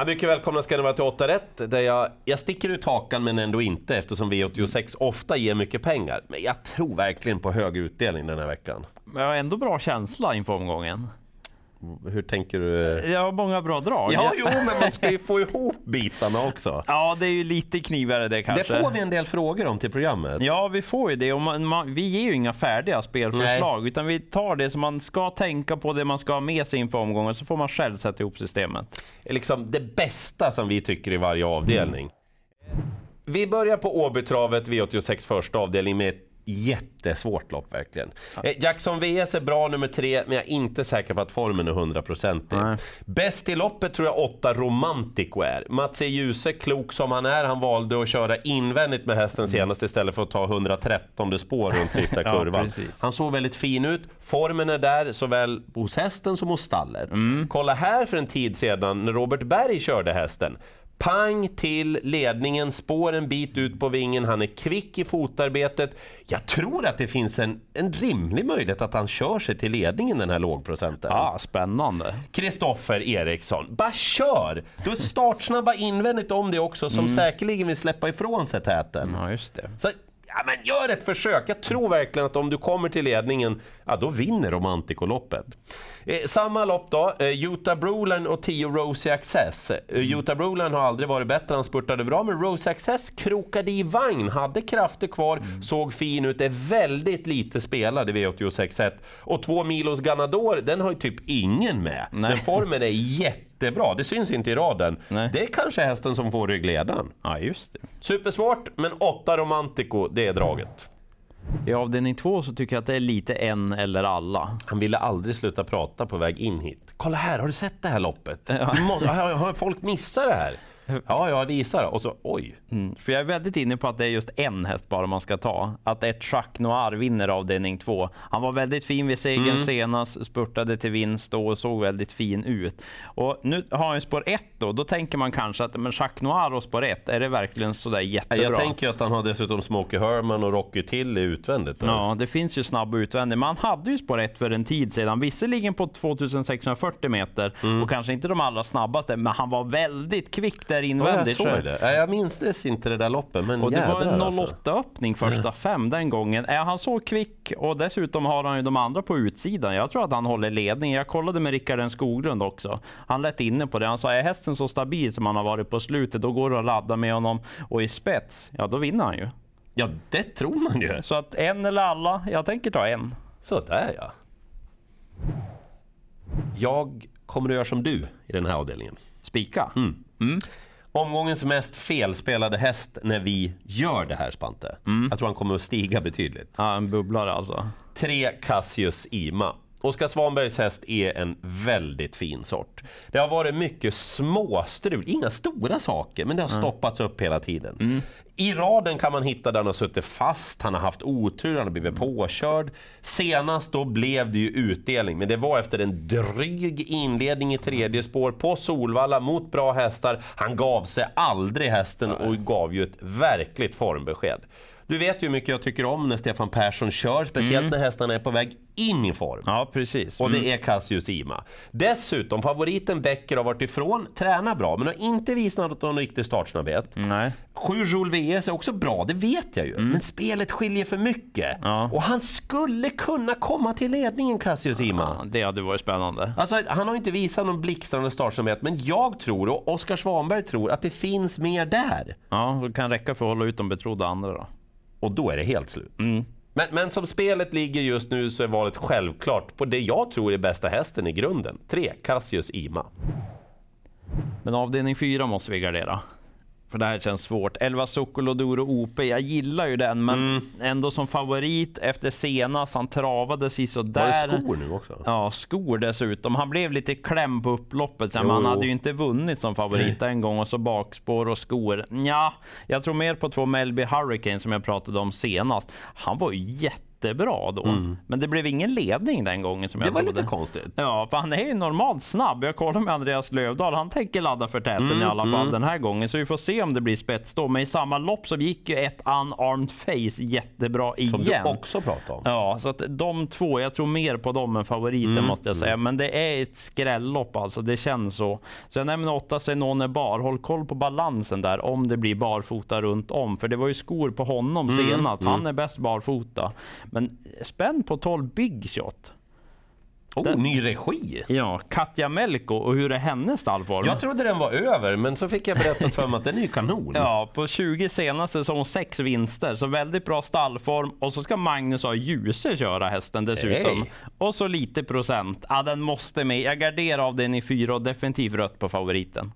Ja, mycket välkomna ska ni vara till 8 rätt, där jag, jag sticker ut hakan men ändå inte eftersom V86 ofta ger mycket pengar. Men jag tror verkligen på hög utdelning den här veckan. Men jag har ändå bra känsla inför omgången. Hur tänker du? Jag har många bra drag. Ja, jo, men man ska ju få ihop bitarna också. Ja, det är ju lite knivigare det kanske. Det får vi en del frågor om till programmet. Ja, vi får ju det. Och man, man, vi ger ju inga färdiga spelförslag, Nej. utan vi tar det som man ska tänka på, det man ska ha med sig inför omgången, så får man själv sätta ihop systemet. Liksom det bästa som vi tycker i varje avdelning. Mm. Vi börjar på Åbytravet V86 första avdelning med jättesvårt lopp verkligen. Ja. Eh, Jackson VS är bra nummer tre, men jag är inte säker på att formen är hundraprocentig. Bäst i loppet tror jag åtta Romantico är. Mats E. Djuse, klok som han är, han valde att köra invändigt med hästen mm. senast istället för att ta 113 spår runt sista kurvan. ja, han såg väldigt fin ut, formen är där såväl hos hästen som hos stallet. Mm. Kolla här för en tid sedan när Robert Berg körde hästen. Pang till ledningen, spår en bit ut på vingen, han är kvick i fotarbetet. Jag tror att det finns en, en rimlig möjlighet att han kör sig till ledningen den här lågprocenten. Ah, spännande. Kristoffer Eriksson, bara kör! Du är startsnabba invändigt om det också som mm. säkerligen vill släppa ifrån sig täten. Ja, just det. Så Ja, men gör ett försök. Jag tror verkligen att om du kommer till ledningen, ja, då vinner Romantico-loppet. Eh, samma lopp då, eh, Utah Broline och 10 Rosie Access. Eh, Utah Broline har aldrig varit bättre, han spurtade bra, men Rosie Access krokade i vagn, hade krafter kvar, mm. såg fin ut, är väldigt lite spelad i V86.1. Och två Milos Ganador, den har ju typ ingen med. Nej. Men formen är jätte jättebra. Det syns inte i raden. Nej. Det är kanske hästen som får ryggledaren. Ja, just det. Supersvårt, men 8 Romantico, det är draget. I avdelning två så tycker jag att det är lite en eller alla. Han ville aldrig sluta prata på väg in hit. Kolla här, har du sett det här loppet? Ja. Har folk missat det här? Ja, jag visar. Och så, oj. Mm, för jag är väldigt inne på att det är just en häst bara man ska ta. Att ett Jacques Noir vinner avdelning två. Han var väldigt fin vid segern mm. senast, spurtade till vinst och såg väldigt fin ut. Och nu har han spår ett då. Då tänker man kanske att men Jacques Noir och spår ett, är det verkligen sådär jättebra? Jag tänker att han har dessutom Smokey Herman och Rocky Till i utvändigt. Eller? Ja, det finns ju snabb utvändigt. Man hade ju spår ett för en tid sedan, visserligen på 2640 meter mm. och kanske inte de allra snabbaste, men han var väldigt kvick där där invändigt. Ja, jag, det. jag minns inte det där loppet, men och Det var en 08 alltså. första fem den gången. Är han så kvick och dessutom har han ju de andra på utsidan. Jag tror att han håller ledning. Jag kollade med Rickard Skoglund också. Han lät inne på det. Han sa, är hästen så stabil som han har varit på slutet, då går det att ladda med honom. Och i spets, ja då vinner han ju. Ja, det tror man ju. Så att en eller alla, jag tänker ta en. Så där ja. Jag kommer att göra som du i den här avdelningen. Spika? Mm. Mm. Omgångens mest felspelade häst när vi gör det här Spante. Mm. Jag tror han kommer att stiga betydligt. Ja, en bubblare alltså. Tre Cassius Ima. Oskar Svanbergs häst är en väldigt fin sort. Det har varit mycket småstrul, inga stora saker, men det har stoppats upp hela tiden. Mm. I raden kan man hitta där han har suttit fast, han har haft otur, han har blivit påkörd. Senast då blev det ju utdelning, men det var efter en dryg inledning i tredje spår på Solvalla mot bra hästar. Han gav sig aldrig hästen och gav ju ett verkligt formbesked. Du vet ju hur mycket jag tycker om när Stefan Persson kör, speciellt mm. när hästarna är på väg in i form. Ja, precis. Mm. Och det är Cassius Ima. Dessutom, favoriten Becker har varit ifrån, tränar bra, men har inte visat någon riktig startsnabbhet. Nej. Sju Joule VS är också bra, det vet jag ju. Mm. Men spelet skiljer för mycket. Ja. Och han skulle kunna komma till ledningen, Cassius Ima. Ja, det hade varit spännande. Alltså, han har inte visat någon blixtrande startsnabbhet, men jag tror, och Oskar Svanberg tror, att det finns mer där. Ja, det kan räcka för att hålla ut de betrodda andra då och då är det helt slut. Mm. Men, men som spelet ligger just nu så är valet självklart på det jag tror är bästa hästen i grunden. 3. Cassius Ima. Men avdelning 4 måste vi gardera. För det här känns svårt. 11 Sokoloduro OP, jag gillar ju den, men mm. ändå som favorit efter senast. Han travade sådär. Var det skor nu också? Ja, skor dessutom. Han blev lite kläm på upploppet, men han hade ju inte vunnit som favorit en gång och så bakspår och skor. Ja, jag tror mer på två Melby Hurricane som jag pratade om senast. Han var ju jätte jättebra då. Men det blev ingen ledning den gången som Mm. Det jag var trodde. lite konstigt. Ja, för han är ju normalt snabb. Jag kollade med Andreas Lövdahl. Han tänker ladda för täten Mm, i alla fall den här gången. Så vi får se om det blir spets då. Men i samma lopp så gick ju ett unarmed face jättebra Som igen. du också pratade om. Ja, så att de två, jag tror mer på dem än favoriten Mm, måste jag säga. Men det är ett skrällopp alltså, det känns så. Så jag nämner åtta Senone Bar. Håll koll på balansen där om det blir barfota runt om. För det var ju skor på honom Mm, senast. Han är bäst barfota. Men spänn på 12 Big Shot. Oh, ny regi! Ja, Katja Melko och hur är hennes stallform? Jag trodde den var över, men så fick jag berättat för mig att den är ju kanon. Ja, på 20 senaste så har hon sex vinster, så väldigt bra stallform. Och så ska Magnus ha Ljuse köra hästen dessutom. Hej. Och så lite procent. Ja, den måste med. Jag garderar av den i fyra och definitivt rött på favoriten.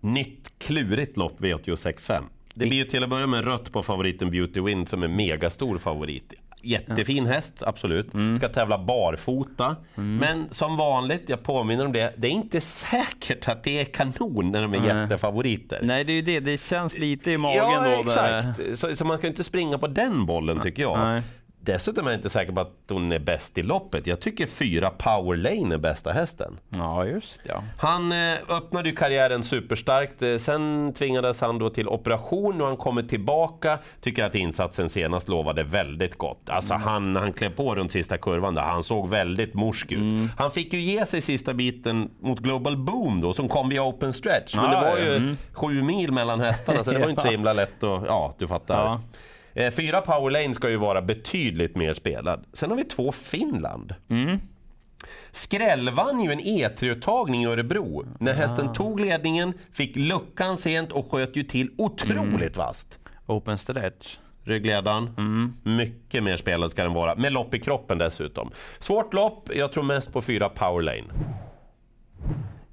Nytt klurigt lopp V86.5. Det blir ju till att börja med rött på favoriten Beauty Wind som är megastor favorit. Jättefin häst, absolut. Ska tävla barfota. Men som vanligt, jag påminner om det, det är inte säkert att det är kanon när de är jättefavoriter. Nej, det är ju det. Det känns lite i magen Ja, då. där- exakt. Så, så man ska inte springa på den bollen tycker jag. Nej. Dessutom är jag inte säker på att hon är bäst i loppet. Jag tycker fyra Power Lane är bästa hästen. Ja, just ja. Han eh, öppnade ju karriären superstarkt. Eh, sen tvingades han då till operation och han kommer tillbaka. Tycker att insatsen senast lovade väldigt gott. Alltså han, han klev på runt sista kurvan där. Han såg väldigt morsk ut. Han fick ju ge sig sista biten mot Global Boom då som kom via open stretch. Men Ja, det var ju mm. sju mil mellan hästarna så det var ju inte så himla lätt att... Ja, du fattar. Ja. Eh, Fyra Power Lane ska ju vara betydligt mer spelad. Sen har vi två Finland. Skräll vann ju en E3-uttagning i Örebro. När hästen tog ledningen, fick luckan sent och sköt ju till otroligt vasst. Open stretch. Ryggledaren, mycket mer spelad ska den vara. Med lopp i kroppen dessutom. Svårt lopp, jag tror mest på fyra Power Lane.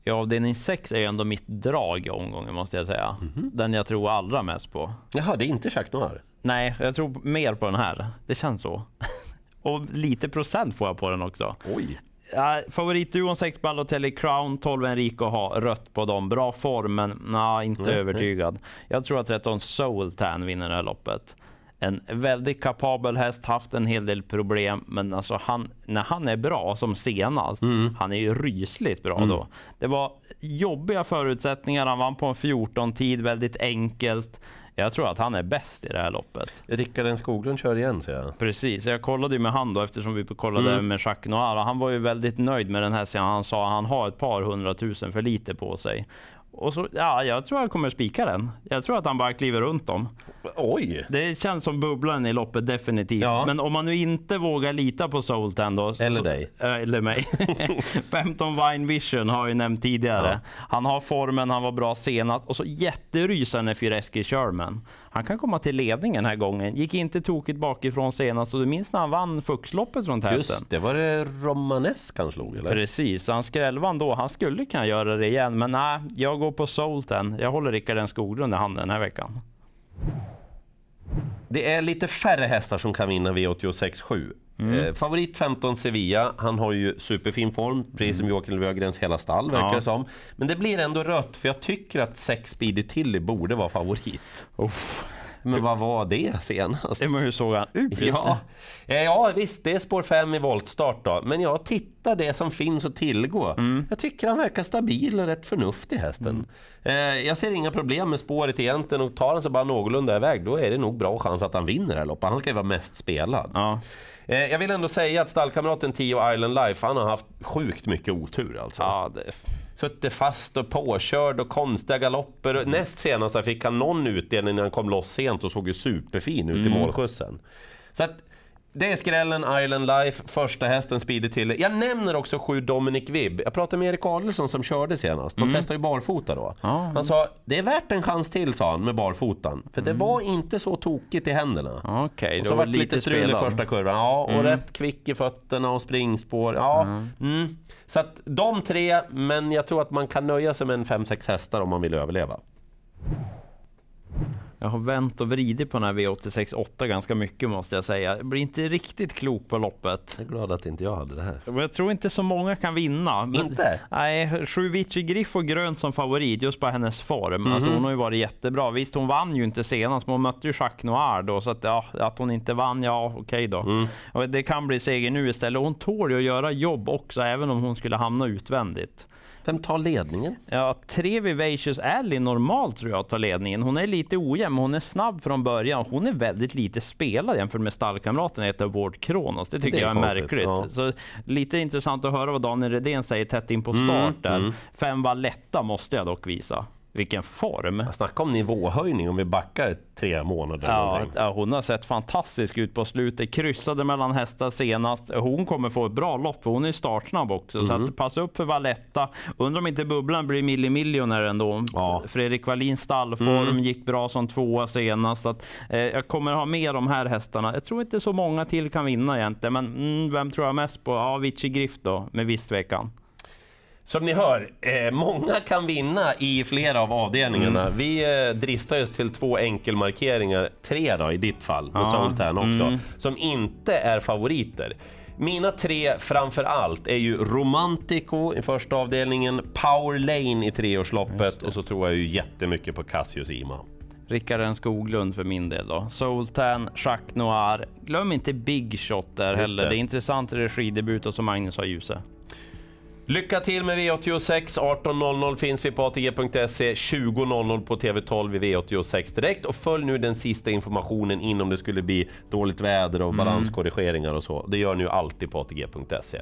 Ja, avdelning 6 är ju ändå mitt drag i omgången måste jag säga. Mhm. Den jag tror allra mest på. Jaha, det är inte Jacques Noir? Nej, jag tror mer på den här. Det känns så. Och lite procent får jag på den också. Oj! Ja, favoritduon 6 Balotelli Crown, 12 Enrico har rött på dem. Bra form, men nej, inte Nej, övertygad. Jag tror att 13 Soultan vinner det här loppet. En väldigt kapabel häst, haft en hel del problem, men alltså han, när han är bra som senast, han är ju rysligt bra då. Det var jobbiga förutsättningar, han vann på en 14 tid, väldigt enkelt. Jag tror att han är bäst i det här loppet. Rickard N Skoglund kör igen ser jag. Precis, jag kollade ju med han då eftersom vi kollade med Jacques Noir han var ju väldigt nöjd med den här sidan. Han sa att han har ett par hundratusen för lite på sig. Och så, ja, jag tror jag kommer spika den. Jag tror att han bara kliver runt dem. Oj! Det känns som bubblan i loppet definitivt. Ja. Men om man nu inte vågar lita på Soultan då. Eller så, dig. Eller mig. 15 Vine Vision har jag ju nämnt tidigare. Han har formen, han var bra senast. Och så jätterysande för Eski Sherman. Han kan komma till ledning den här gången. Gick inte tokigt bakifrån senast. Och du minns när han vann Fuxloppet från täten? Just det, var det Romanesk han slog eller? Precis, han skrällvann då. Han skulle kunna göra det igen. Men nej, jag går på Soulten. Jag håller Rickard Skoglund i handen den här veckan. Det är lite färre hästar som kan vinna V86.7. Eh, favorit 15 Sevilla, han har ju superfin form, precis som Joakim Löfgrens hela stall verkar Ja. det som. Men det blir ändå rött, för jag tycker att 6 Speedy Tilly borde vara favorit. Uff, Men vad var det senast? men hur såg han ut? Ja, Eh, ja visst, det är spår 5 i voltstart då. Men jag tittar det som finns att tillgå. Jag tycker han verkar stabil och rätt förnuftig hästen. Eh, jag ser inga problem med spåret egentligen och tar han sig bara någorlunda iväg då är det nog bra chans att han vinner det här loppet. Han ska ju vara mest spelad. Ja. Eh, jag vill ändå säga att stallkamraten Tio Island Life, han har haft sjukt mycket otur alltså. Ja, det, Suttit fast och påkörd och konstiga galopper. Näst senast fick han någon utdelning när han kom loss sent och såg ju superfin ut i målskjutsen. Så att det är skrällen Island Life, första hästen Speedy till. Jag nämner också sju Dominic Vibb. Jag pratade med Erik Adelsson som körde senast. De testade ju barfota då. Ja. Han sa, det är värt en chans till sa han med barfotan. För det var inte så tokigt i händerna. Och det så var det lite strul i första kurvan. Ja, och rätt kvick i fötterna och springspår. Ja, mm. Så att de tre, men jag tror att man kan nöja sig med en 5-6 hästar om man vill överleva. Jag har vänt och vridit på den här V86 8 ganska mycket måste jag säga. Jag blir inte riktigt klok på loppet. Jag är glad att inte jag hade det här. Jag tror inte så många kan vinna. Men, inte? Nej, sju Vici Griff och grönt som favorit just på hennes form. Mm -hmm. Alltså hon har ju varit jättebra. Visst, hon vann ju inte senast, men hon mötte ju Jacques Noir då, så att, ja, att hon inte vann, ja okej okay då. Mm. Och det kan bli seger nu istället. Hon tål ju att göra jobb också, även om hon skulle hamna utvändigt. Vem tar ledningen? Ja, tre Vivacious Ally normalt tror jag tar ledningen. Hon är lite ojämn, men hon är snabb från början. Hon är väldigt lite spelad jämfört med stallkamraten heter Ward Kronos. Det tycker det jag är konstigt, märkligt. Ja. Så lite intressant att höra vad Daniel Redén säger tätt in på start mm, där. Mm. Fem Valletta måste jag dock visa. Vilken form! Snacka om nivåhöjning om vi backar tre månader. Ja, ja, hon har sett fantastisk ut på slutet. Kryssade mellan hästar senast. Hon kommer få ett bra lopp för hon är startsnabb också. Mm. Så att passa upp för Valletta. Undrar om inte bubblan blir millimiljonär ändå. Ja. Fredrik Wallins stallform mm. gick bra som tvåa senast. Så att, eh, jag kommer ha med de här hästarna. Jag tror inte så många till kan vinna egentligen. Men mm, vem tror jag mest på? Ja, Vici Griff då, med viss tvekan. Som ni hör, eh, många kan vinna i flera av avdelningarna. Mm. Vi eh, dristar oss till två enkelmarkeringar, tre då i ditt fall, med ja. Sultan också, mm. som inte är favoriter. Mina tre framför allt är ju Romantico i första avdelningen, Power Lane i treårsloppet och så tror jag ju jättemycket på Cassius Ima. Rickard Skoglund för min del då. Sultan, Jacques Noir. Glöm inte Big Shot där Just heller. Det. det är intressant regidebut och som Magnus har ljuse. Lycka till med V86. 18.00 finns vi på ATG.se, 20.00 på TV12 i V86 direkt. Och följ nu den sista informationen in om det skulle bli dåligt väder och mm. balanskorrigeringar och så. Det gör ni ju alltid på ATG.se.